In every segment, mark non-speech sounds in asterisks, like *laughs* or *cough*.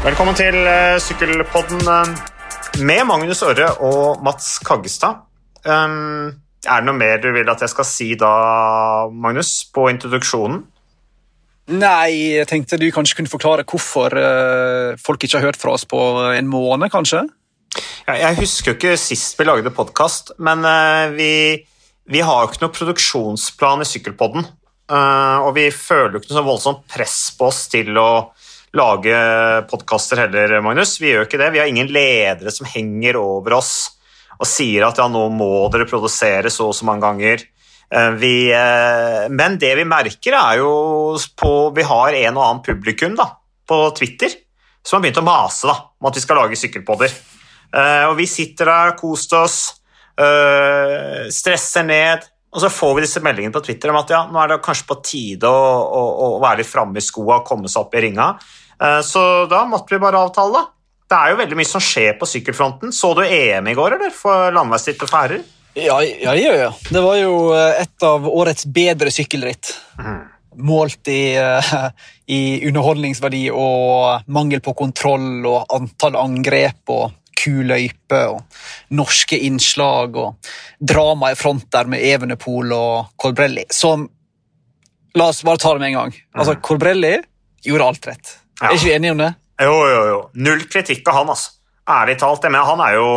Velkommen til uh, Sykkelpodden uh, med Magnus Øre og Mats Kaggestad. Um, er det noe mer du vil at jeg skal si da, Magnus, på introduksjonen? Nei, jeg tenkte du kanskje kunne forklare hvorfor uh, folk ikke har hørt fra oss på en måned, kanskje? Ja, jeg husker jo ikke sist vi lagde podkast, men vi, vi, har jo ikke noe produksjonsplan i Sykkelpodden. og vi føler jo ikke noe så voldsomt press på oss til å lage podkaster heller, Magnus. Vi gjør ikke det. Vi har ingen ledere som henger over oss og sier at ja, nå må dere produsere så og så mange ganger. Eh, vi, eh, men det vi merker, er jo på Vi har en og annen publikum da, på Twitter som har begynt å mase da, om at vi skal lage sykkelpodder. Eh, og vi sitter der, kost oss, stresser ned, og så får vi disse meldingene på Twitter om at ja, nå er det kanskje på tide å, å, å være litt framme i skoa og komme seg opp i ringa. Eh, så da måtte vi bare avtale, da. Det er jo veldig mye som skjer på sykkelfronten. Så du EM i går, eller? For landeveisritt og færre? Ja, ja, ja, ja. Det var jo eh, et av årets bedre sykkelritt. Mm. Målt i, uh, i, underholdningsverdi og mangel på kontroll og antall angrep og kuløype og norske innslag og drama i front der med Evenepool og Colbrelli. Som La oss bare ta det med en gang. Altså. Colbrelli gjorde alt rett. Ja. Er ikke vi enige om det? Jo, jo, jo. Null kritikk av han, altså. Ærlig talt. Men han er jo,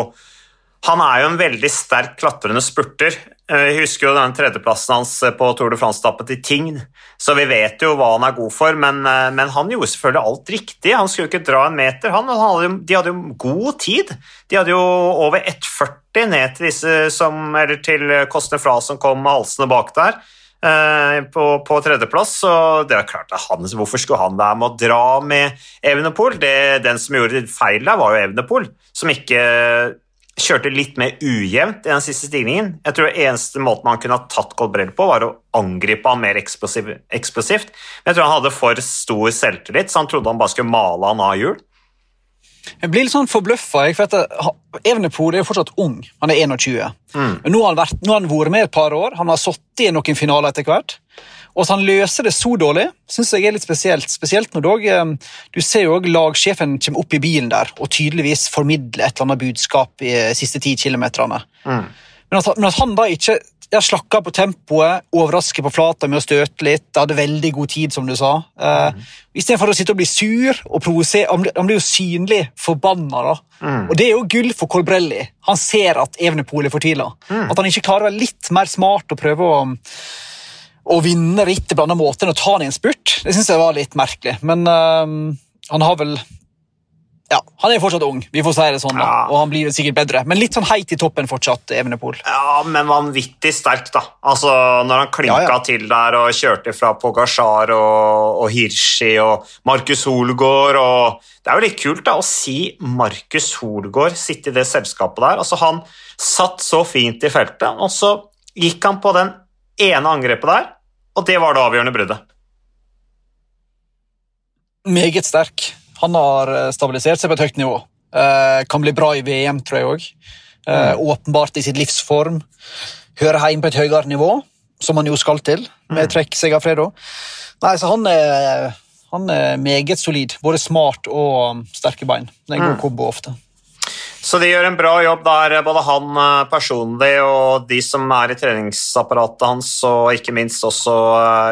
han er jo en veldig sterk klatrende spurter. Vi jeg husker jo den tredjeplassen hans på Tour de France-tappet i Tign, så vi vet jo hva han er god for, men, eh, men, han gjorde selvfølgelig alt riktig. Han skulle jo ikke dra en meter, han. Hadde, de hadde jo god tid. De hadde jo over 1,40 ned til disse som, eller til Kostne Fra som kom med halsene bak der. Eh, på, på tredjeplass. Så det er klart han, Hvorfor skulle han være med å dra med Evenepool? Det, den som gjorde feil der, var jo Evenepool, som ikke kjørte litt mer ujevnt i den siste stigningen. Jeg tror eneste måten han kunne ha tatt Colbrell på, var å angripe han mer eksplosivt. Men jeg tror han hadde for stor selvtillit, så han trodde han bare skulle male han av hjul. Jeg blir litt sånn forbløffa. Evenepool er jo fortsatt ung. Han er 21. Mm. Nå, har han vært, nå har han vært med et par år. Han har sittet i noen finaler etter hvert. Og at han løser det så dårlig, syns jeg er litt spesielt. Spesielt når dog, eh, du ser jo lagsjefen kommer opp i bilen der og tydeligvis formidler et eller annet budskap i de siste ti kilometerne. Mm. Men, men at han da ikke jeg slakka på tempoet, overrasker på flata med å støte litt. Jeg hadde veldig god tid, som du sa. Uh, mm. Istedenfor å sitte og bli sur og provosere. Han, han, blir jo synlig forbanna. da. Mm. Og det er jo gull for Colbrelli. Han ser at Evenepool er fortvila. Mm. At han ikke klarer å være litt mer smart og prøve å, å vinne rittet på en annen måte enn å ta han i en spurt. Det syns jeg var litt merkelig. Men uh, han har vel ja, Han er fortsatt ung, vi får si det sånn, da. Ja. og han blir sikkert bedre. Men litt sånn heit i toppen fortsatt, Evenepool. Ja, men vanvittig sterk, da. Altså, Når han klinka ja, ja. til der og kjørte fra Pogasjar og, og Hirschi og Markus Holgaard og Det er jo litt kult da, å si Markus Holgaard sitte i det selskapet der. Altså, Han satt så fint i feltet, og så gikk han på den ene angrepet der, og det var det avgjørende bruddet. Meget sterk. Han har eh, stabilisert seg på et høyt nivå. Eh, kan bli bra i VM, tror jeg òg. Eh, mm. Åpenbart i sitt livsform. Hører hjemme på et høyere nivå, som han jo skal til, med mm. trekk Segafredo. Nei, så han er, han er meget solid. Både smart og um, sterke bein. Det er en god mm. kombo ofte. Så de gjør en bra jobb der, både han personlig og de som er i treningsapparatet hans, og ikke minst også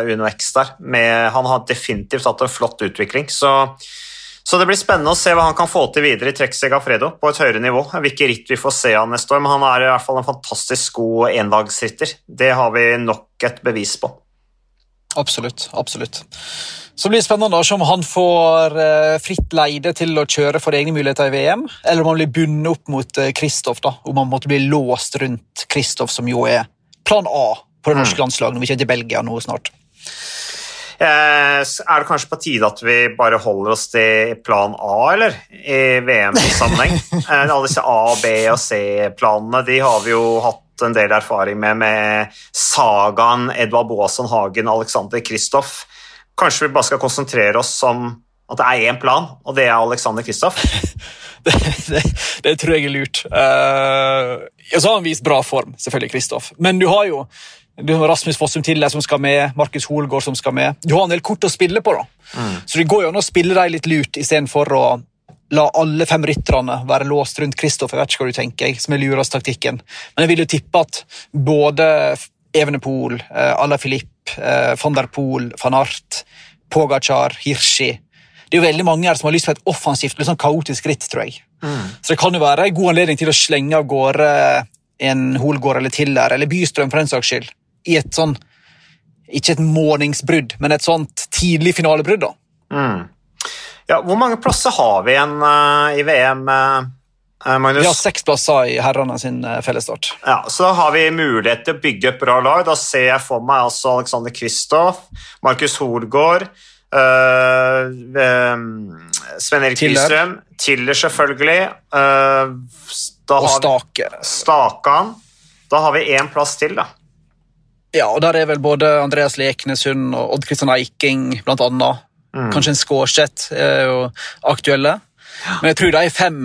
Uno X der. Med, han har definitivt hatt en flott utvikling. Så så det blir spennende å se hva han kan få til videre i Trek Segafredo på et høyere nivå. Hvilke ritt vi får se han neste år, men han er i hvert fall en fantastisk god endagsritter. Det har vi nok et bevis på. Absolutt. absolutt. Så blir det spennende å se om han får eh, fritt leide til å kjøre for egne muligheter i VM, eller om han blir bundet opp mot Kristoff. Eh, om han måtte bli låst rundt Kristoff, som jo er plan A på det norske mm. landslaget når vi kommer til Belgia nå snart. Eh, er det kanskje på tide at vi bare holder oss til plan A, eller? I VM-sammenheng. *laughs* Eh, alle disse A-, B- og C-planene de har vi jo hatt en del erfaring med, med sagaen Edvard Boasson Hagen, Alexander Kristoff. Kanskje vi bare skal konsentrere oss om at det er én plan, og det er Alexander Kristoff? *laughs* det, det, det, tror jeg er lurt. Uh, så har han vist bra form, selvfølgelig, Kristoff. Men du har jo du har Rasmus Fossum Tille som skal med, Markus Holgaard som skal med. Du har en del kort å spille på, da. Mm. så det går jo an å spille dem litt lurt istedenfor å la alle fem rytterne være låst rundt Kristoffer. Jeg vet ikke hva du tenker, jeg, som er lurastaktikken. Men jeg vil jo tippe at både Evenepool, eh, Ala Filip, eh, van der Poel, van Art, Pogacar, Hirschi Det er jo veldig mange her som har lyst på et offensivt, litt sånn kaotisk ritt, tror jeg. Mm. Så det kan jo være en god anledning til å slenge av gårde en Holgård eller Tiller, eller Bystrøm for den saks skyld, i et sånn Ikke et morningsbrudd, men et sånt tidlig finalebrudd, da. Mm. Ja, hvor mange plasser har vi igjen uh, i VM? Uh, eh, Magnus? Vi har seks plasser i herrene sin fellesstart. Ja, så da har vi mulighet til å bygge et bra lag. Da ser jeg for meg altså Alexander Kristoff, Markus Holgaard uh, Sven Erik Bystrøm, Tiller selvfølgelig. og Stake. Stakan. Da har vi én plass til, da. Ja, og der er vel både Andreas Leknesund og Odd Kristian Eiking blant annet. Mm. Kanskje en Skårseth er jo aktuelle. Men jeg tror de fem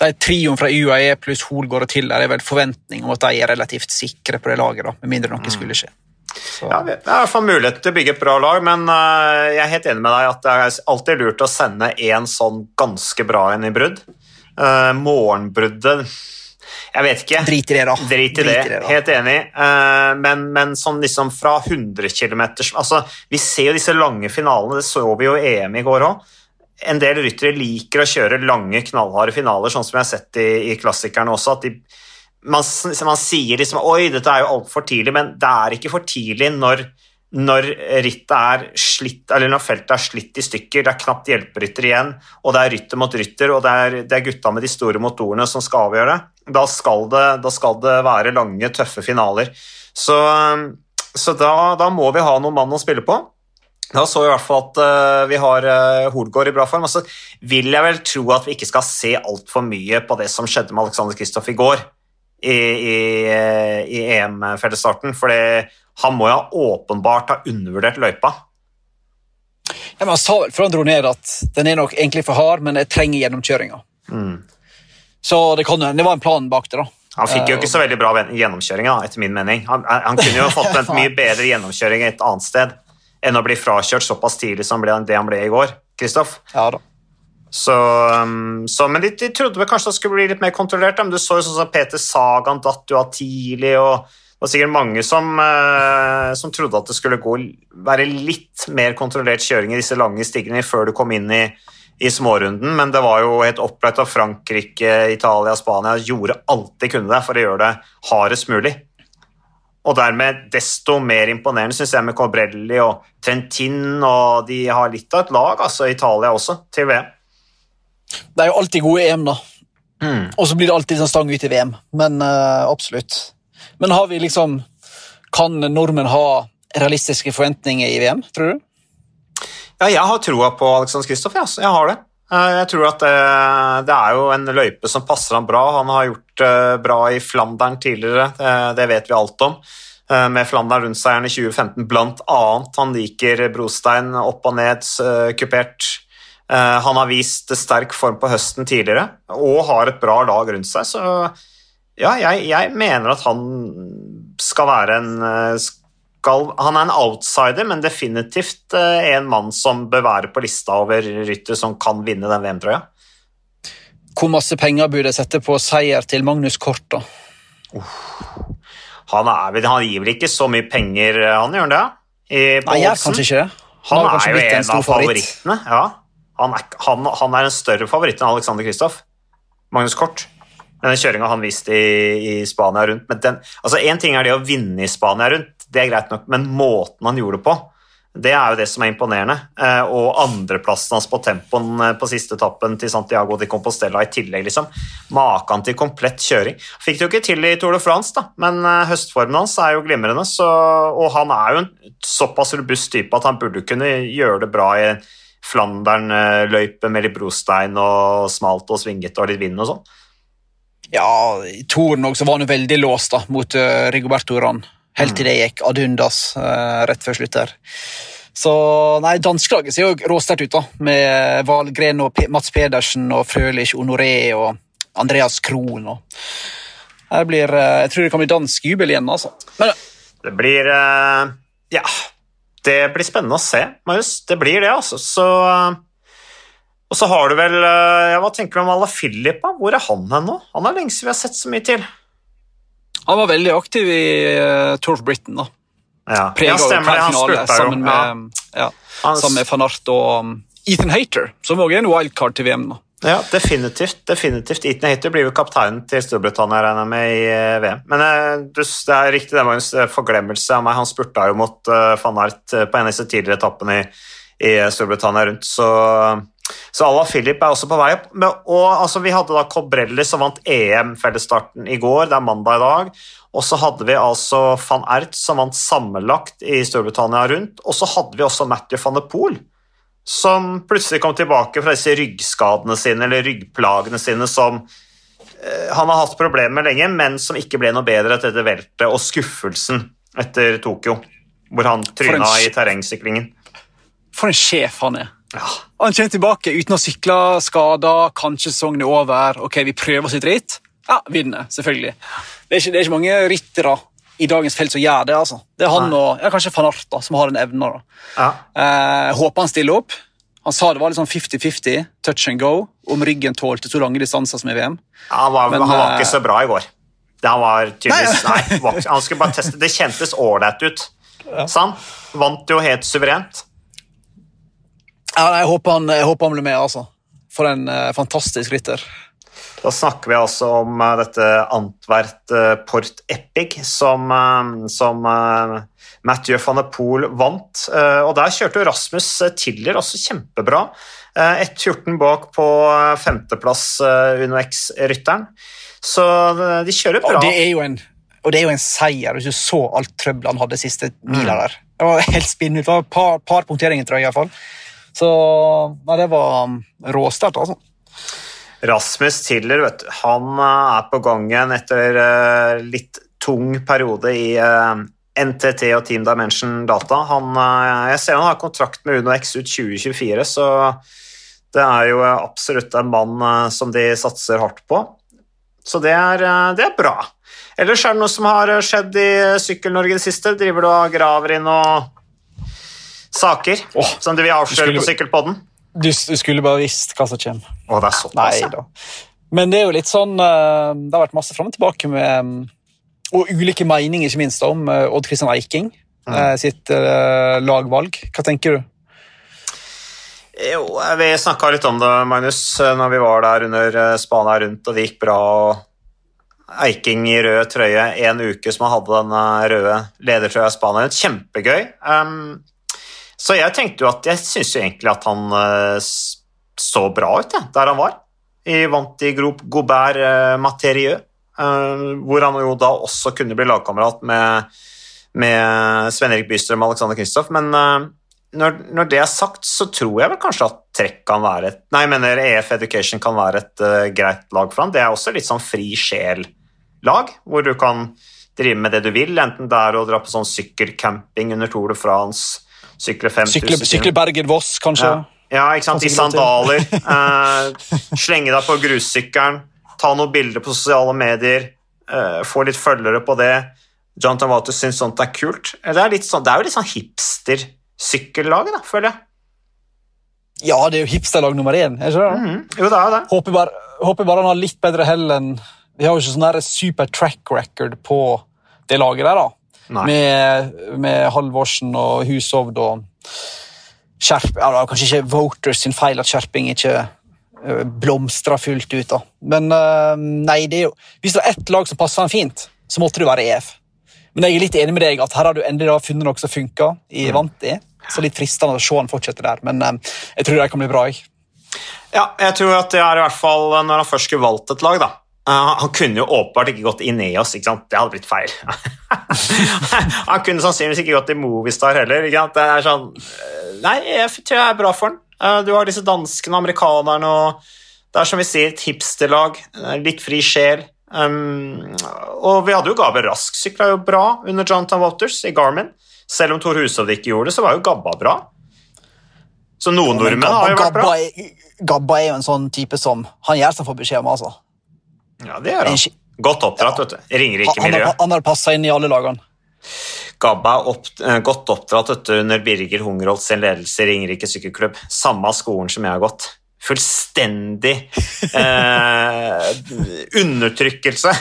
de trioen fra UAE pluss Holgård og Tiller er vel forventning om at de er relativt sikre på det laget, da, med mindre noe mm. skulle skje. Så. Ja, Det er i hvert fall mulighet til å bygge et bra lag, men uh, jeg er helt enig med deg at det er alltid lurt å sende én sånn ganske bra en i brudd. Uh, morgenbruddet jeg vet ikke. Drit i det, da. Drit i det, Drit i det Helt enig. Uh, men, men sånn liksom fra 100 km altså, Vi ser jo disse lange finalene, det så vi jo i EM i går òg. En del ryttere liker å kjøre lange, knallharde finaler, sånn som jeg har sett i, i klassikerne også. at de man, man, sier liksom Oi, dette er jo altfor tidlig, men det er ikke for tidlig når når rittet er slitt, eller når feltet er slitt i stykker, det er knapt hjelperytter igjen, og det er rytter mot rytter, og det er, det er gutta med de store motorene som skal avgjøre da skal det, da skal det være lange, tøffe finaler. Så, så da, da, må vi ha noen mann å spille på. Da så vi i hvert fall at uh, vi har uh, i bra form. Og så vil jeg vel tro at vi ikke skal se altfor mye på det som skjedde med Alexander Kristoff i går i, i, eh, i EM-fellesstarten. For han må jo åpenbart ha undervurdert løypa. Ja, men Han sa vel før han dro ned at den er nok egentlig for hard, men jeg trenger gjennomkjøringa. Mm. Så det, kan, det, var en plan bak det. da. Han fikk jo ikke så veldig bra gjennomkjøring, etter min mening. Han, han kunne jo fått en *laughs* mye bedre gjennomkjøring et annet sted enn å bli frakjørt såpass tidlig som det han ble i går. Kristoff. Ja, da. Så, um, så, men de, de, trodde vel kanskje det skulle bli litt mer kontrollert. Men du så jo sånn som Peter Sagan datt jo av tidlig. og det var sikkert mange som, eh, som, trodde at det skulle gå, være litt mer kontrollert kjøring i disse lange stigningene før du kom inn i, i smårunden, men det var jo helt opplagt at Frankrike, Italia, Spania gjorde alt de kunne der for å gjøre det hardest mulig. Og dermed desto mer imponerende syns jeg med Cobrelli og Trentin, og de har litt av et lag, altså Italia også, til VM. Det er jo alltid gode EM, da. Mm. Og så blir det alltid sånn stang ut i VM, men uh, absolutt. Men har vi liksom Kan nordmenn ha realistiske forventninger i VM, tror du? Ja, jeg har troa på Alexander Kristoff. Ja. Jeg har det. Eh, jeg tror at det, det, er jo en løype som passer ham bra. Han har gjort eh, bra i Flandern tidligere, det, vet vi alt om. Eh, med Flandern rundt-seieren i 2015 blant annet. Han liker brostein opp og ned, kupert. Han har vist sterk form på høsten tidligere og har et bra lag rundt seg. så ja, jeg, jeg, mener at han skal være en eh, skal, Han er en outsider, men definitivt eh, en mann som bør være på lista over rytter som kan vinne den VM-trøya. Hvor masse penger burde jeg sette på seier til Magnus Kort, da? Uh, han, er, han, gir vel ikke så mye penger, eh, han gjør det? I, Nei, jeg gjør kanskje ikke det. Han, han er jo en, en av favorittene. Ja. Han er, han, han, er en større favoritt enn Alexander Kristoff. Magnus Kort denne kjøringa han viste i, i, Spania rundt. Men den, altså Én ting er det å vinne i Spania rundt, det er greit nok, men måten han gjorde det på, det er jo det som er imponerende. Eh, og andreplassen hans på tempoen eh, på siste etappen til Santiago de Compostela i tillegg, liksom. Maken til komplett kjøring. Fikk det jo ikke til i Tour de France, da, men eh, høstformen hans er jo glimrende. Så, og han er jo en såpass robust type at han burde kunne gjøre det bra i Flandern-løype med litt brostein og smalt og svingete og litt vind og sånn. Ja, i toren også var han veldig låst da, mot uh, Rigoberto Uran. Helt til det gikk ad undas uh, rett før slutt der. Så nei, Danskelaget ser jo råsterkt ut, da, med Valgren og P Mats Pedersen og Frølich Honoré og Andreas Krohn. Og... Her blir, uh, jeg tror det kan bli dansk jubel igjen, altså. Men, det blir Ja, det blir spennende å se, Marius. Det blir det, altså. Så Og så har du vel eh, ja, Hva tenker du om Ala Philip? Hvor er han hen nå? Han er lenge siden vi har sett så mye til. Han var veldig aktiv i uh, Tour of Britain. da. Ja, Prega ja stemmer det. Han spurta jo. sammen med, ja, Han- sammen med van Art og um, Ethan Hater, som òg er en wildcard til VM. nå. Ja, definitivt. definitivt. Ethan Hater blir jo kapteinen til Storbritannia, regner jeg med, i eh, VM. Men du, det er riktig, det var en forglemmelse av meg. Han spurta jo mot uh, van Art på en av disse tidligere etappene i, i Storbritannia rundt, så, så Ala Philip er også på vei opp. Men, og altså, Vi hadde da Cobrelli som vant EM-fellesstarten i går, det er mandag i dag. Og så hadde vi altså van Ert som vant sammenlagt i Storbritannia rundt. Og så hadde vi også Matthew van de Poel som plutselig kom tilbake fra disse ryggskadene sine, eller ryggplagene sine, som eh, han har hatt problemer med lenge, men som ikke ble noe bedre etter dette veltet, og skuffelsen etter Tokyo, hvor han tryna i terrengsyklingen. For en sjef han er. Ja. Han kommer tilbake uten å sykle, skada, kanskje sesongen er over. Ok, vi prøver sitt ritt. Ja, vinner, selvfølgelig. Det er ikke, det er ikke mange ryttere i dagens felt som gjør det. altså. Det er han Nei. og ja, kanskje van Aert da, som har den evnen. da. Ja. Eh, håper han stiller opp. Han sa det var litt sånn 50-50, touch and go, om ryggen tålte så lange distanser som i VM. Han, var, Men, han var eh, ikke så bra i går. Det han var tydeligvis Nei, nei han skulle bare teste. Det kjentes ålreit ut. Så han vant jo helt suverent. Ja, jeg, håper han, jeg håper han blir med, altså. For en eh, fantastisk rytter. Da snakker vi altså om uh, dette Antwerp uh, Port Epic, som, uh, som Mathieu van der Poel vant. Og der kjørte Rasmus Tiller også kjempebra. Eh, 1.14 bak på femteplass Uno X-rytteren. Så de kjører bra. Og det er jo en, og det er jo en seier, hvis du så alt trøbbelet han hadde siste mila der. Det var helt spinnvilt. Par, par punkteringer, tror jeg. i hvert fall. Så nei, det var um, råsterkt, altså. Rasmus Tiller vet han eh, er på gang igjen etter eh, litt tung periode i eh, NTT og Team Dimension Data. Han, jeg ser han har kontrakt med Uno X ut 2024, så det er jo absolutt en mann som de satser hardt på. Så det er, det er bra. Ellers er det noe som har skjedd i Sykkel-Norge i det siste. Driver du og graver inn noen saker oh, som du vil avsløre skulle- på Sykkelpodden? Du, du skulle bare visst hva som kommer. Å, det er såpass, Nei. Men det er jo litt sånn eh, Det har vært masse fram og tilbake med um, Og ulike meninger, ikke minst, om eh, Odd Christian Eiking mm. sitt eh, lagvalg. Hva tenker du? Jo, vi snakka litt om det, Magnus, når vi var der under eh, Spania rundt, og det gikk bra. og Eiking i rød trøye en uke som han hadde den eh, røde ledertrøya i Spania. Kjempegøy. Um, så jeg tenkte jo at jeg syns egentlig at han eh, så bra ut, ja, der han var. I, vant i Grop Gobert uh, Materieux, eh, hvor han jo da også kunne bli lagkamerat med, med Sven-Erik Bystrøm og Alexander Kristoff, men eh, når, når det er sagt, så tror jeg vel kanskje at Trekk kan være et Nei, jeg mener EF Education kan være et uh, greit lag for han. Det er også litt sånn fri sjel-lag, hvor du kan drive med det du vil, enten det er å dra på sånn sykkelcamping under Tour de France, sykle 5000 Sykle, Bergen-Voss, kanskje? ja. ja, ikke sant, i sandaler. *laughs* Eh, slenge deg på grussykkelen, ta noen bilder på sosiale medier, eh, få litt følgere på det. Jonathan Tamatus syns sånt er kult. Det er, sånn, det er jo litt sånn hipster-sykkellaget, da, føler jeg. Ja, det er jo hipsterlag nummer én. er ikke det? Mhm. Jo, det er det. Håper bare, håper bare han har litt bedre hell enn Vi har jo ikke sånn super track record på det laget der, da. Med, med Halvorsen og Hushovd og Skjerp... Ja, kanskje ikke Voters sin feil at Skjerping ikke uh, blomstra fullt ut, da. Men eh, nei, det er jo Hvis det er ett lag som passer han fint, så måtte det være EF. Men jeg er litt enig med deg at her har du endelig da funnet noe som funker i Vanti. Så litt fristende å se han fortsette der, men eh, jeg tror det kan bli bra. Jeg. Ja, jeg tror at det er i hvert fall når han først skulle valgt et lag, da. Eh, han kunne jo åpenbart ikke gått inn i oss, ikke sant? det hadde blitt feil. *laughs* han kunne sannsynligvis ikke gått i Movistar heller. Ikke sant? Det er sånn eh, Nei, jeg tror jeg er bra for han. Eh, Du har disse danskene, amerikanerne og Det er som vi sier, et hipsterlag. Litt fri sjel. Um, og vi hadde jo Gabe Rask sykla jo bra under Jonathan Waters i Garmin. Selv om Tor Hushovd ikke gjorde det, så var jo Gabba bra. Så noen nordmenn har jo vært bra. Gabba, er, Gabba er jo en sånn type som Han gjør seg for beskjed om. altså. Ja, det er han. Godt oppdratt, vet du. Han, Ringerike han, har, passa inn i alle lagene. Gabba er opp, eh, godt oppdratt vet du, under Birger Hungerholt sin ledelse i Ringerike sykkelklubb. Samme skolen som jeg har gått. fullstendig eh, undertrykkelse.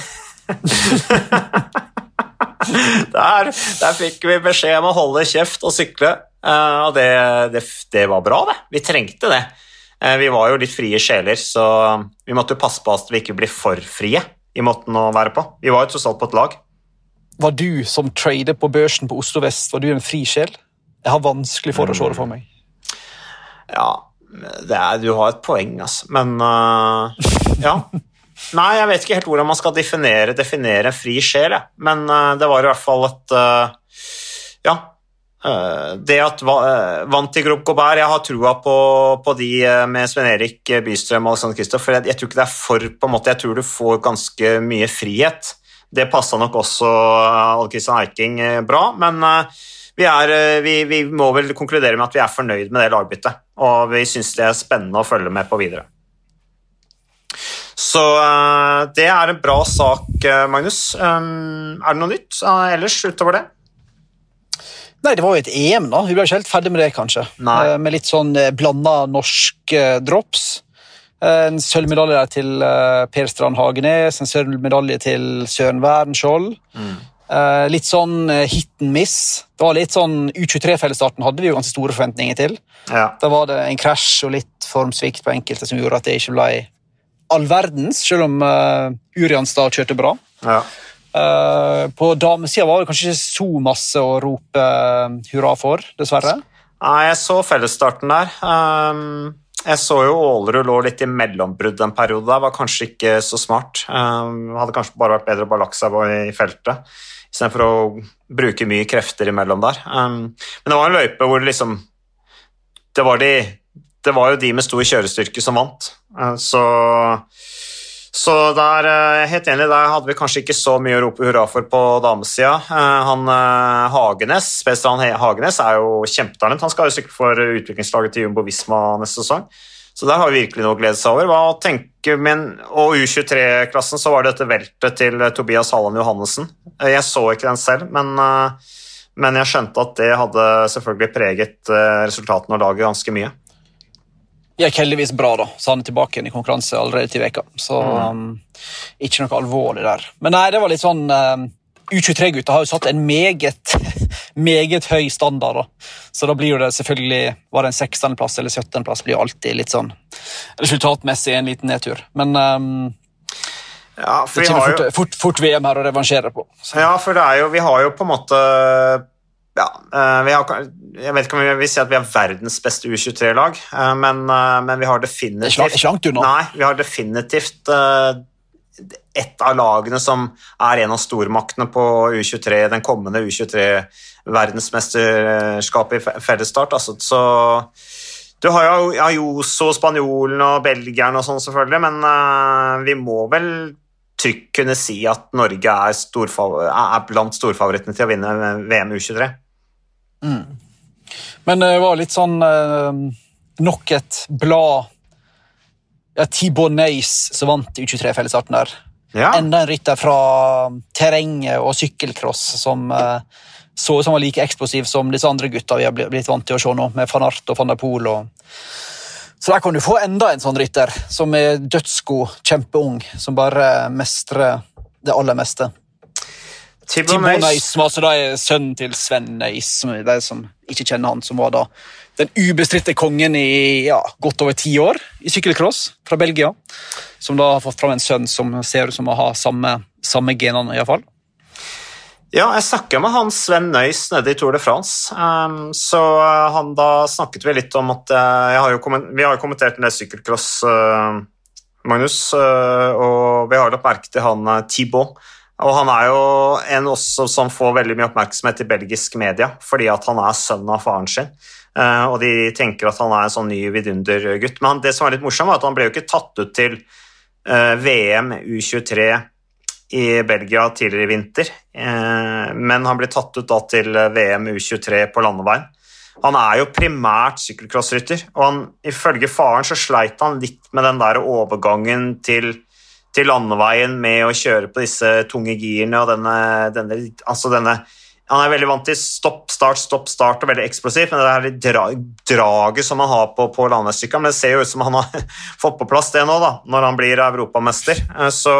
*laughs* der, der, fikk vi beskjed om å holde kjeft og sykle, eh, og det, det, det, var bra, det. Vi trengte det. Eh, vi var jo litt frie sjeler, så vi måtte jo passe på at vi ikke blir for frie i måten å være på. Vi var jo tross alt på et lag. Var du som trader på børsen på Oslo vest, var du en fri sjel? Jeg har vanskelig for å se det for meg. Ja, er, du har et poeng, altså. Men uh, ja. Nei, jeg vet ikke helt hvordan man skal definere, definere fri sjel, jeg. Men uh, det var i hvert fall et uh, Ja. Det at vant til Grop Gobert Jeg har trua på, på de med Sven Erik Bystrøm og Alexander Kristoff, jeg, jeg, tror ikke det er for på en måte, Jeg tror du får ganske mye frihet. Det passa nok også Odd Kristian Eiking bra, men vi, er, vi, vi, må vel konkludere med at vi er fornøyd med det lagbyttet, og vi syns det er spennende å følge med på videre. Så det er en bra sak, Magnus. Er det noe nytt ellers utover det? Nei, det var jo et EM, da. Vi ble ikke helt ferdig med det, kanskje. Nei. med litt sånn blanda norsk drops. En sølvmedalje der til Per Strand Hagenes, en sølvmedalje til Søren Wernskjold. Mm. litt sånn hit and miss. Det var litt sånn U23-fellesstarten hadde vi jo ganske store forventninger til. Ja. Da var det en krasj og litt formsvikt på enkelte som gjorde at det ikke ble all verdens, selv om uh, Urianstad kjørte bra. Ja. Uh, på damesida var det kanskje ikke så masse å rope uh, hurra for, dessverre. Nei, jeg så fellesstarten der. Um, jeg så jo Ålerud lå litt i mellombrudd en periode. Det var kanskje ikke så smart. Um, hadde kanskje bare vært bedre å bare lagt seg i feltet istedenfor å bruke mye krefter imellom der. Um, men det var en løype hvor liksom det var de det var jo de med stor kjørestyrke som vant. Eh, så, så der, eh, helt enig, der hadde vi kanskje ikke så mye å rope hurra for på damesida. Eh, han Hagenes han Hagenes er jo kjempetalent. Han skal jo sykle for utviklingslaget til Jumbo Visma neste sesong. Så der har vi virkelig noe å glede seg over. Hva tenker, min, og U23-klassen så var det dette veltet til Tobias Halland Johannessen. Jeg så ikke den selv, men, men jeg skjønte at det hadde selvfølgelig preget resultatene og laget ganske mye gikk heldigvis bra, da, så han er tilbake igjen i konkurranse allerede til veka. Så mm. um, ikke noe alvorlig der. Men nei, det var litt sånn um, U23-gutta har jo satt en meget, *laughs* meget høy standard, da. Så da blir jo det selvfølgelig Var det en 16.-plass eller 17.-plass, blir jo alltid litt sånn resultatmessig en liten nedtur. Men um, ja, det kommer fort, fort, fort, VM her å revansjere på. Så. Ja, for det jo, vi har jo på en måte ja, eh, har, jeg vet ikke om vi vil si at vi er verdens beste U23-lag, eh, men, eh, men, vi har definitivt. Nei, vi har definitivt et av lagene som er en av stormaktene på U23, den kommende U23-verdensmesterskapet i fellesstart. Altså, så du har jo Ayoso, spanjolen og belgieren og sånn, selvfølgelig, men vi må vel trygt kunne si at Norge er, er blant storfavorittene til å vinne VM U23. Mm. Men det var litt sånn eh, Nok et blad ja, T-Bone Nace som vant U23-fellesarten der. Ja. Enda en rytter fra terrenget og sykkelcross som eh, så ut som var like eksplosiv som disse andre gutta vi har blitt vant til å se nå, med van Art og van der Poel. Og... Så der kan du få enda en sånn rytter som er dødsgod, kjempeung, som bare mestrer det aller meste. Tibbo Neis, altså da er sønnen til Sven Neis, de som ikke kjenner han, som var da den ubestridte kongen i ja, godt over ti år i sykkelcross fra Belgia. Som da har fått fram en sønn som ser ut som å ha samme, samme genene, iallfall. Ja, jeg snakka med han Sven Nøys nede i Tour de France. Um, så uh, han da snakket vi litt om at uh, har Vi har jo kommentert en del sykkelcross, uh, Magnus, uh, og vi har lagt merke til han uh, Thibaut og han er jo en også som får veldig mye oppmerksomhet i belgisk media fordi at han er sønn av faren sin. Eh, og de tenker at han er en sånn ny vidundergutt. Men det som er litt morsomt, var at han ble jo ikke tatt ut til eh, VM U23 i Belgia tidligere i vinter, eh, men han ble tatt ut da til VM U23 på landeveien. Han er jo primært sykkelcrossrytter, og han, ifølge faren så sleit han litt med den der overgangen til til landeveien med å kjøre på disse tunge girene og denne, denne, altså denne Han er veldig vant til stopp, start, stopp, start og veldig eksplosivt, men det her dra, draget som han har på, på landeveissykkelen Men det ser jo ut som han har *laughs* fått på plass det nå, da, når han blir europamester. Eh, så,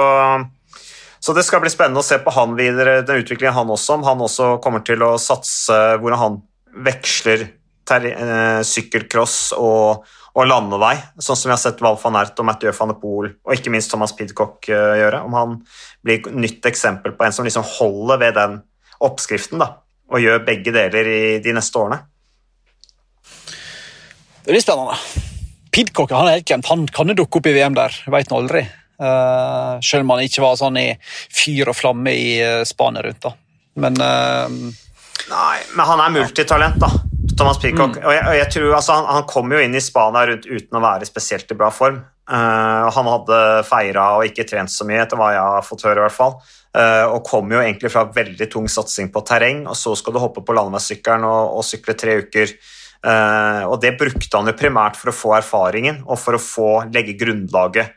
så det skal bli spennende å se på han videre, den utviklingen han også, om han også kommer til å satse hvordan han veksler eh, sykkelcross og, og landevei, sånn som vi har sett Val van Ert og Mathieu van de Poel og ikke minst Thomas Pidcock eh, gjøre. Om han blir et nytt eksempel på en som liksom holder ved den oppskriften da, og gjør begge deler i de neste årene. Det blir spennende. Pidcock han er helt glemt. Han kan jo dukke opp i VM der, veit nå aldri. Uh, selv om han ikke var sånn i fyr og flamme i uh, Spania rundt. da. Men uh, Nei, men han er multitalent, da. Thomas Peacock. Mm. Og, jeg, og jeg, tror, altså, han, han, kom jo inn i Spania rundt uten å være spesielt i bra form. Uh, han hadde feira og ikke trent så mye, etter hva jeg har fått høre. i hvert fall. Uh, og kom jo egentlig fra veldig tung satsing på terreng, og så skal du hoppe på landeveissykkelen og, og, sykle tre uker. Uh, og det brukte han jo primært for å få erfaringen og for å få legge grunnlaget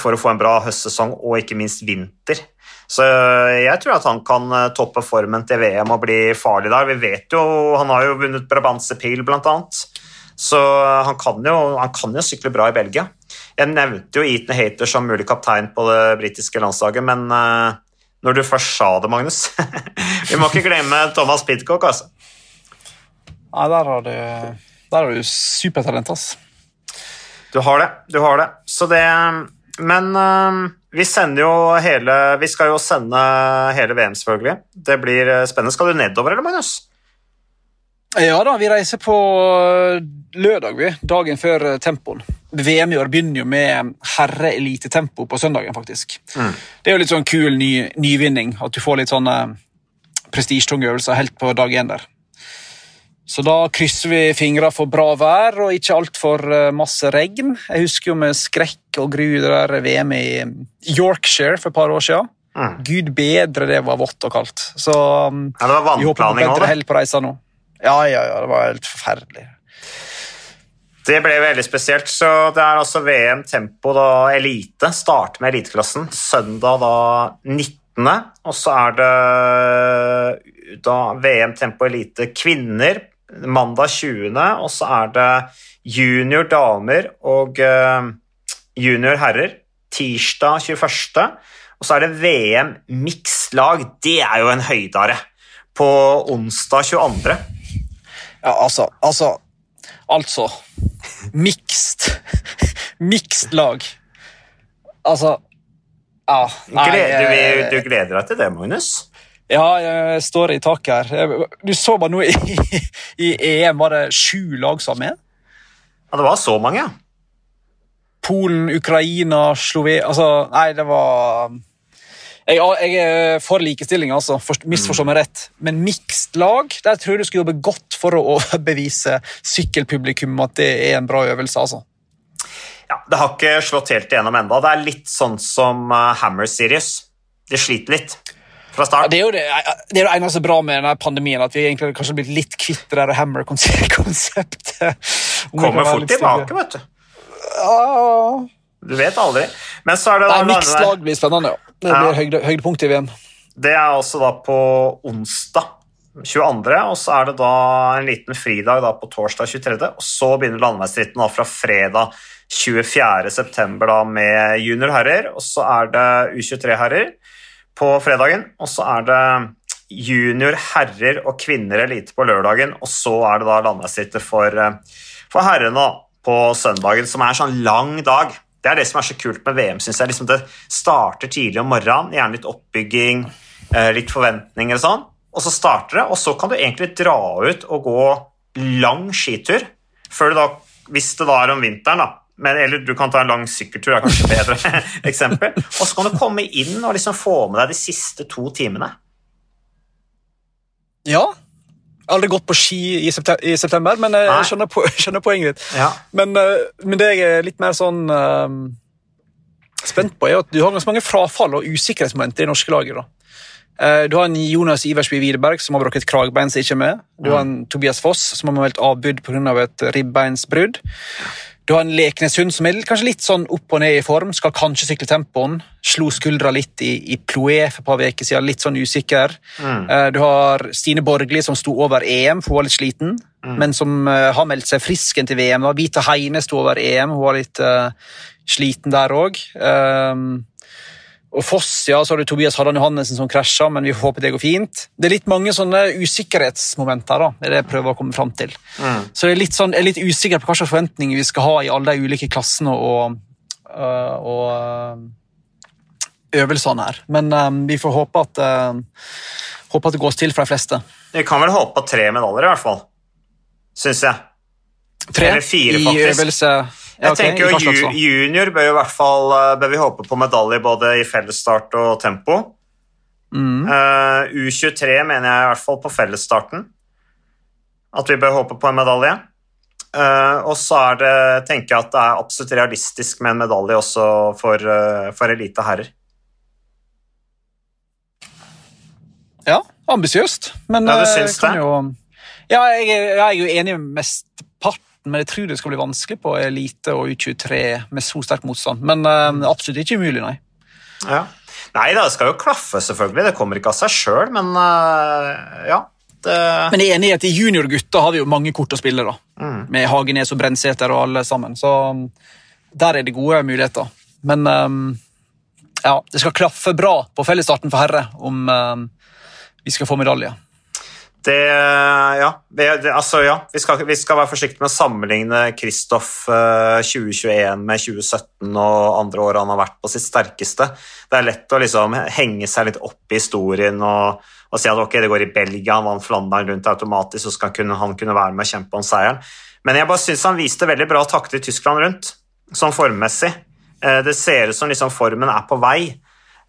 for å få en bra høstsesong og ikke minst vinter. Så jeg tror at han kan eh, toppe formen til VM og bli farlig der. Vi vet jo, Han har jo vunnet Brabantse Pil, blant annet. Så han kan, jo, han kan, jo, sykle bra i Belgia. Jeg nevnte jo Eaton Hater som mulig kaptein på det britiske landslaget, men uh, når du først sa det, Magnus *laughs* Vi må ikke glemme Thomas Pidcock, altså. Nei, der har du, der har du supertalent, ass. Du har det. Du har det. Så det Men uh, vi sender jo hele Vi skal jo sende hele VM, selvfølgelig. Det blir eh, spennende. Skal du nedover, eller, Magnus? Ja da, vi reiser på eh, lørdag, vi. Dagen før eh, tempoen. VM i år begynner jo med herreelitetempo på søndagen, faktisk. Mm. Det er jo litt sånn kul ny, nyvinning, at du får litt sånne prestisjetunge øvelser helt på dag én der. Så da krysser vi fingra for bra vær og ikke altfor eh, masse regn. Jeg husker jo med skrekk og gru det der VM i Yorkshire for et par år siden. Mm. Gud bedre det var vått og kaldt. Så um, ja, det var vi håper på bedre hell på reisa nå. Ja, ja, ja, det var helt forferdelig. Det ble veldig spesielt. så Det er altså VM Tempo da elite. Starter med eliteklassen søndag da 19. Og så er det da VM Tempo elite kvinner mandag 20., og så er det junior damer og uh, junior herrer tirsdag 21., og så er det VM mikslag. Det er jo en høydare. På onsdag 22. Ja, altså Altså, altså Mixed. *laughs* Mixed lag. Altså Ja. Nei, du, du gleder deg til det, Magnus? Ja, jeg står i taket her. Du så bare noe i, *laughs* i EM, var det sju lag som var med? Ja, det var så mange, ja. Polen, Ukraina, Slovenia Altså, nei, det var jeg, jeg er for likestilling, altså. Misforstå meg rett. Men mixed lag, der tror jeg du skal jobbe godt for å overbevise sykkelpublikum at det er en bra øvelse. altså. Ja, Det har ikke slått helt igjennom enda. Det er litt sånn som uh, Hammer Series. Det sliter litt fra start. Det er jo det, det, er det eneste bra med denne pandemien, at vi egentlig kanskje har blitt litt kvitt det der Hammer-konseptet. Kommer fort tilbake, vet du. Ja. Du vet aldri. Men så er det da Mixed blir spennende, ja. Det blir ja. høyde, høydepunkt i VM. Det er også da på onsdag 22., og så er det da en liten fridag da på torsdag 23., og så begynner landeveisritten fra fredag 24.9. med juniorherrer, og så er det U23-herrer på fredagen, og så er det junior herrer og kvinner elite på lørdagen, og så er det da landeveisrittet for, eh, for herrene på søndagen, som er en sånn lang dag. Det er det som er så kult med VM. Synes jeg. Liksom det starter tidlig om morgenen, gjerne litt oppbygging, eh, litt forventninger og sånn. Og så starter det, og så kan du egentlig dra ut og gå lang skitur. Før du da, hvis det da er om vinteren, da, men, eller du kan ta en lang sykkeltur, er kanskje et bedre *laughs* eksempel. Og så kan du komme inn og liksom få med deg de siste to timene. Ja. Aldri gått på ski i september, men eh, jeg skjønner, po *laughs* skjønner poenget ditt. Ja. Men, eh, men, det jeg er litt mer sånn um, spent på, er at du har ganske mange frafall og usikkerhetsmomenter i norske laget. da. Du har en Jonas Iversby Widerberg som har brukket kragbein som ikke er med. Du har en Tobias Foss som har meldt avbud pga. Av et ribbeinsbrudd. Du har en Lekneshund som er kanskje litt sånn opp og ned i form. Skal kanskje sykle tempoen. Slo skuldra litt i, i Ploé for et par uker siden, litt sånn usikker. Mm. Eh, Du har Stine Borgli som sto over EM, for hun var litt sliten, men som eh, har meldt seg frisk til VM. Vita Heine sto over EM, hun var litt uh, sliten der òg. Og Foss, ja, så har du Tobias Haddan Johannessen som krasja, men vi håper det går fint. Det er litt mange sånne usikkerhetsmomenter, da, det er det jeg prøver å komme fram til. Mm. Så jeg er litt, sånn, jeg er litt usikker på hva slags forventninger vi skal ha i alle de ulike klassene og, øh, og øh, øvelsene her. Men um, vi får håpe at, uh, håpe at det gås til for de fleste. Vi kan vel håpe på tre medaljer, i hvert fall. Syns jeg. Tre Eller fire, i faktisk. øvelse. Jeg okay, tenker jo? Junior bør jo i hvert fall eh, bør vi håpe på medalje både i fellesstart og tempo. Mm. Uh, U23 mener jeg i hvert fall på fellesstarten. At vi bør håpe på en medalje. Uh, og så er det, tenker jeg at det er absolutt realistisk med en medalje også for, uh, for elite herrer. Ja, ambisiøst. Men Ja, du syns det? Jo, ja, jeg, jeg er jo enig med mesteparten, men jeg tror det skal bli vanskelig på elite og U23 med så sterk motstand. Men uh, absolutt ikke umulig, nei. Ja. Nei da, det skal jo klaffe, selvfølgelig. Det kommer ikke av seg sjøl, men uh, ja. Det, Men jeg er enig i at i juniorgutta har vi jo mange kort å spille, da. Mm. Med Hagenes og Brennseter og alle sammen. Så um, der er det gode muligheter. Men um, ja, det skal klaffe bra på fellesstarten for herre om um, vi skal få medalje. Det, ja, det, det, altså, ja. Vi, skal, vi skal være forsiktige med å sammenligne Kristoff uh, 2021 med 2017 og andre år han har vært på sitt sterkeste. Det er lett å liksom henge seg litt opp i historien og, og si at ok, det går i Belgia, han vant Flandern rundt automatisk, så skal han kunne, han kunne være med og kjempe om seieren. Men jeg bare syns han viste veldig bra takter i Tyskland rundt, sånn formmessig. Uh, Det ser ut som liksom formen er på vei.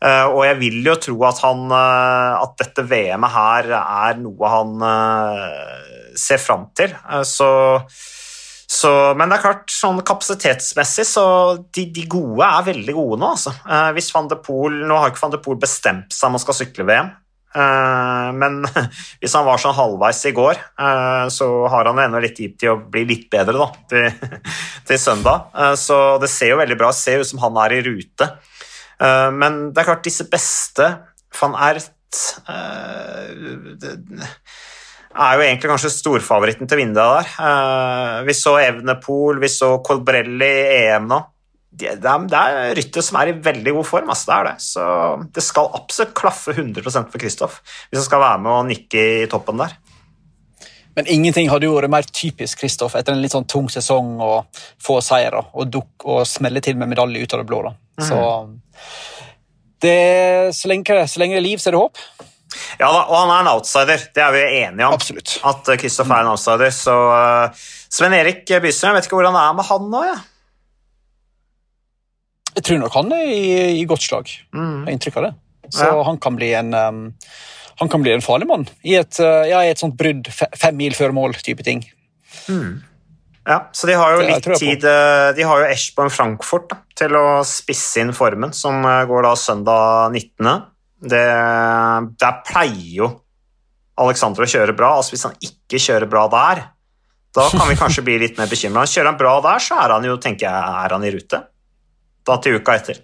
Eh, og jeg vil jo tro at, han, eh, at dette VM-et her er noe han eh, ser fram til. Så, så, men det er klart, sånn kapasitetsmessig så de, de gode er veldig gode nå, altså. Hvis Van de Poel, Nå har ikke Van de Poel bestemt seg om han skal sykle VM. Men *laughs* hvis han var sånn halvveis i går, så har han ennå litt tid til å bli litt bedre da, til, *laughs* til søndag. Så det ser jo veldig bra ut. ser ut som han er i rute. Eh, Men det er klart, disse beste Van Ert eh, er jo egentlig kanskje storfavoritten til å der. Eh, Vi så Evnepool, vi så Colbrelli i EM nå. Det er, det er rytter som er i veldig god form. Altså, det er det. Så det skal absolutt klaffe 100% for Kristoff hvis han skal være med og nikke i toppen der. Men ingenting hadde jo vært mer typisk Kristoff etter en litt sånn tung sesong og få seire og, duk, og smelle til med medalje ut av det blå. da. Så det, så, lenge, så lenge det er liv, så er det håp. Ja da, og han er en outsider. Det er vi enige om. Absolutt. At eh, Kristoff er en outsider. Så uh, Sven Erik Bystrøm, jeg vet ikke hvordan det er med han nå. Ja. Jeg tror nok han er i, i godt slag. Jeg har inntrykk av det. Så Ja. han kan bli en um, han kan bli en farlig mann i et, uh, ja, i et sånt brudd fem mil før mål-type ting. Ja, så de har jo Det litt tid eh, De har jo Eschborn Frankfurt da, til å spisse inn formen, som eh, går da søndag 19. Det, der pleier jo Alexander å kjøre bra. altså Hvis han ikke kjører bra der, da kan vi kanskje bli litt mer bekymra. Kjører han bra der, så er han jo, tenker jeg, er han i rute. Da til uka etter.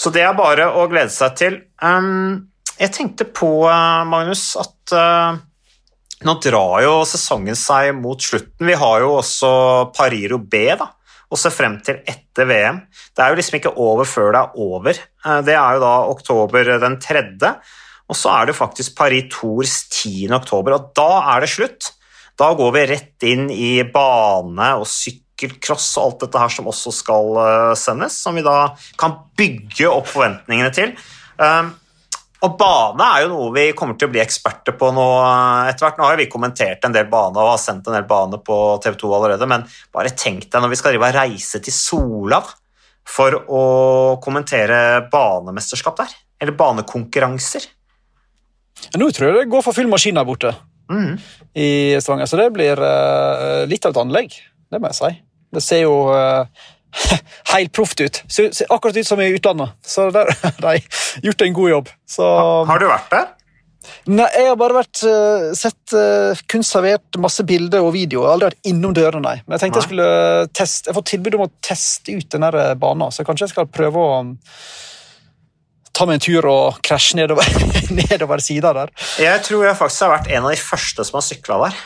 Så det er bare å glede seg til. Um, jeg tenkte på, eh, Magnus, at uh, nå drar jo sesongen seg mot slutten. Vi har jo også Pariro B da, å se frem til etter VM. Det er jo liksom ikke over før det er over. Eh, Det er jo da oktober den tredje, og så er det faktisk Paris Tours 10. oktober, og da er det slutt. Da går vi rett inn i bane og sykkelcross og alt dette her som også skal sendes, som vi da kan bygge opp forventningene til. Um, og bane er jo noe vi kommer til å bli eksperter på nå etter hvert. Nå har vi kommentert en del bane og har sendt en del bane på TV 2 allerede, men bare tenk deg når vi skal drive og reise til Sola for å kommentere banemesterskap der. Eller banekonkurranser. Nå tror jeg det går for full maskin der borte mm. i Stavanger, så det blir uh, litt av et anlegg. Det må jeg si. Det ser jo *laughs* helt proft ut. Ser, ser akkurat ut som i utlandet. Så der *laughs* har de gjort en god jobb. Så Har du vært der? Nei, jeg har bare vært, uh, sett uh, kun servert masse bilder og video. Jeg har aldri vært innom dørene, nei. Men jeg tenkte Nei. jeg skulle teste Jeg har fått tilbud om å teste ut den eh, banen, så kanskje jeg skal prøve å um, ta meg en tur og krasje nedover, *laughs* nedover sida der. Jeg tror jeg faktisk har vært en av de første som har sykla der.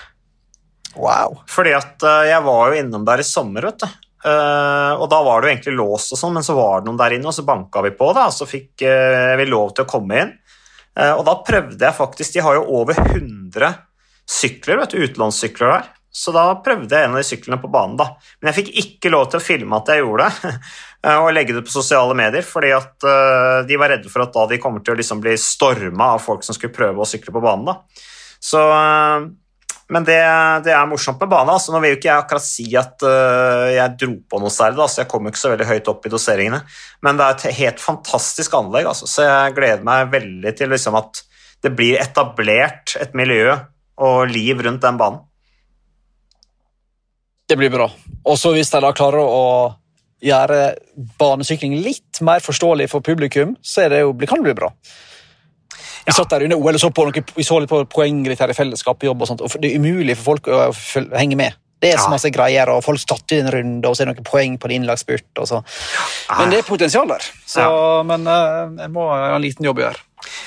Wow. Fordi at eh, jeg var jo innom der i sommer, vet du. Eh, og da var det jo egentlig låst og sånn, men så var det noen der inne, og så banka vi på, da, og så fikk uh, vi lov til å komme inn. Uh, og da prøvde jeg faktisk De har jo over 100 sykler, vet du, utenlandssykler der. Så da prøvde jeg en av de syklene på banen, da. Men jeg fikk ikke lov til å filme at jeg gjorde det, *laughs* og legge det på sosiale medier, fordi at de var redde for at da de kommer til å liksom bli storma av folk som skulle prøve å sykle på banen, da. Så men det, det er morsomt med bane. Altså, nå vil jo ikke jeg akkurat si at uh, jeg dro på noe særlig, da, jeg kom ikke så veldig høyt opp i doseringene. Men det er et helt fantastisk anlegg, altså, så jeg gleder meg veldig til liksom, at det blir etablert et miljø og liv rundt den banen. Det blir bra. Også hvis de da klarer å gjøre banesykling litt mer forståelig for publikum, så det jo, kan det bli bra. Vi satt der under OL og så, på noe, vi så litt på poengritt her i fellesskap på jobb, og sånt, og det er umulig for folk å henge med. Det er så Ja. masse greier, og folk tatt i en runde, og så er det noen poeng på en innlagsspurt. og så. Men det er potensial der. Så, Men eh, jeg må ha en liten jobb å gjøre.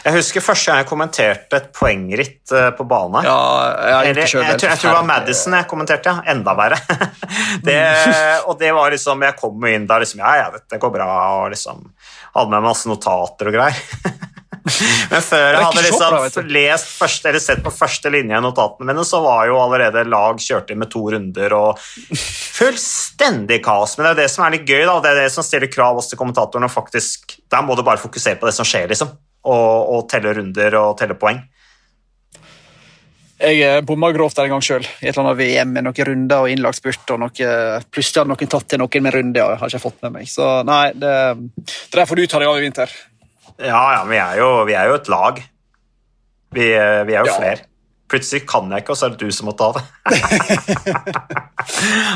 Jeg husker første gang jeg kommenterte et poengritt øh, på bane. Ja, jeg jeg, tror, jeg tror det var Madison jeg kommenterte, ja. enda verre. *laughs* det, og det var liksom, Jeg kom inn der liksom, ja, ja, dette går bra, og liksom hadde med meg masse notater og greier. *laughs* *laughs* Men før jeg hadde liksom bra, lest første, eller sett på første linje i notatene mine, så var jo allerede lag kjørt inn med to runder og fullstendig kaos. Men det er jo det som er litt gøy, da, det er det som stiller krav også til kommentatorene. faktisk, Der må du bare fokusere på det som skjer, liksom, og, og telle runder og telle poeng. Jeg eh, bomma grovt en gang sjøl, i et eller annet VM med noen runder og innlagt spurt. og noe, Plutselig hadde noen tatt til noen med runde, og jeg har ikke fått med meg. Så nei, det, det der får du ta deg av i vinter. Ja, ja, vi er jo, vi er jo et lag. Vi, eh, vi er jo Ja. flere. Plutselig kan jeg ikke, og så er det du som må ta det. *laughs*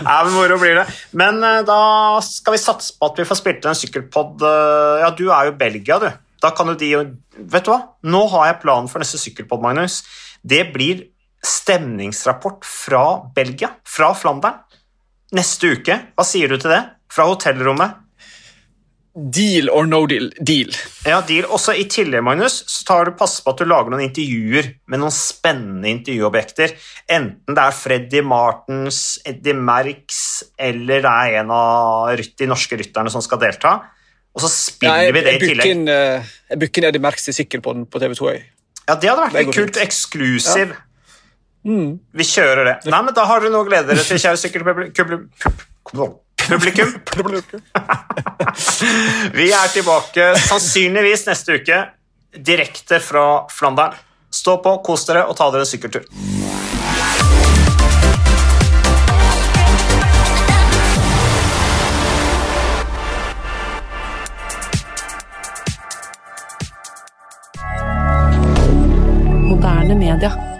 ja, men Moro blir det. Men eh, da skal vi satse på at vi får spilt en sykkelpod. eh, Ja, du er jo Belgia, du. Da kan jo de Vet du hva? Nå har jeg planen for neste sykkelpod, Magnus. Det blir stemningsrapport fra Belgia, fra Flandern, neste uke. Hva sier du til det? Fra hotellrommet. Deal or no deal? Deal. Ja, deal. Også I tillegg Magnus, så tar du passe på at du lager noen intervjuer med noen spennende intervjuobjekter. Enten det er Freddy Martens, Eddie Merks eller det er en av de norske rytterne som skal delta. Og så spiller jeg, vi det i tillegg. inn, eh, jeg booker inn Eddie Merckx i sykkel på, på TV2. Jeg. Ja, Det hadde vært litt kult. Eksklusiv. Eksklusiv. Mm. Vi kjører det. Nei, men Da har dere noe å glede dere til, kjære sykkelpublikum. Publikum. *laughs* *laughs* Vi er tilbake sannsynligvis neste uke, direkte fra Flandern. Stå på, kos dere og ta dere en sykkeltur. Media.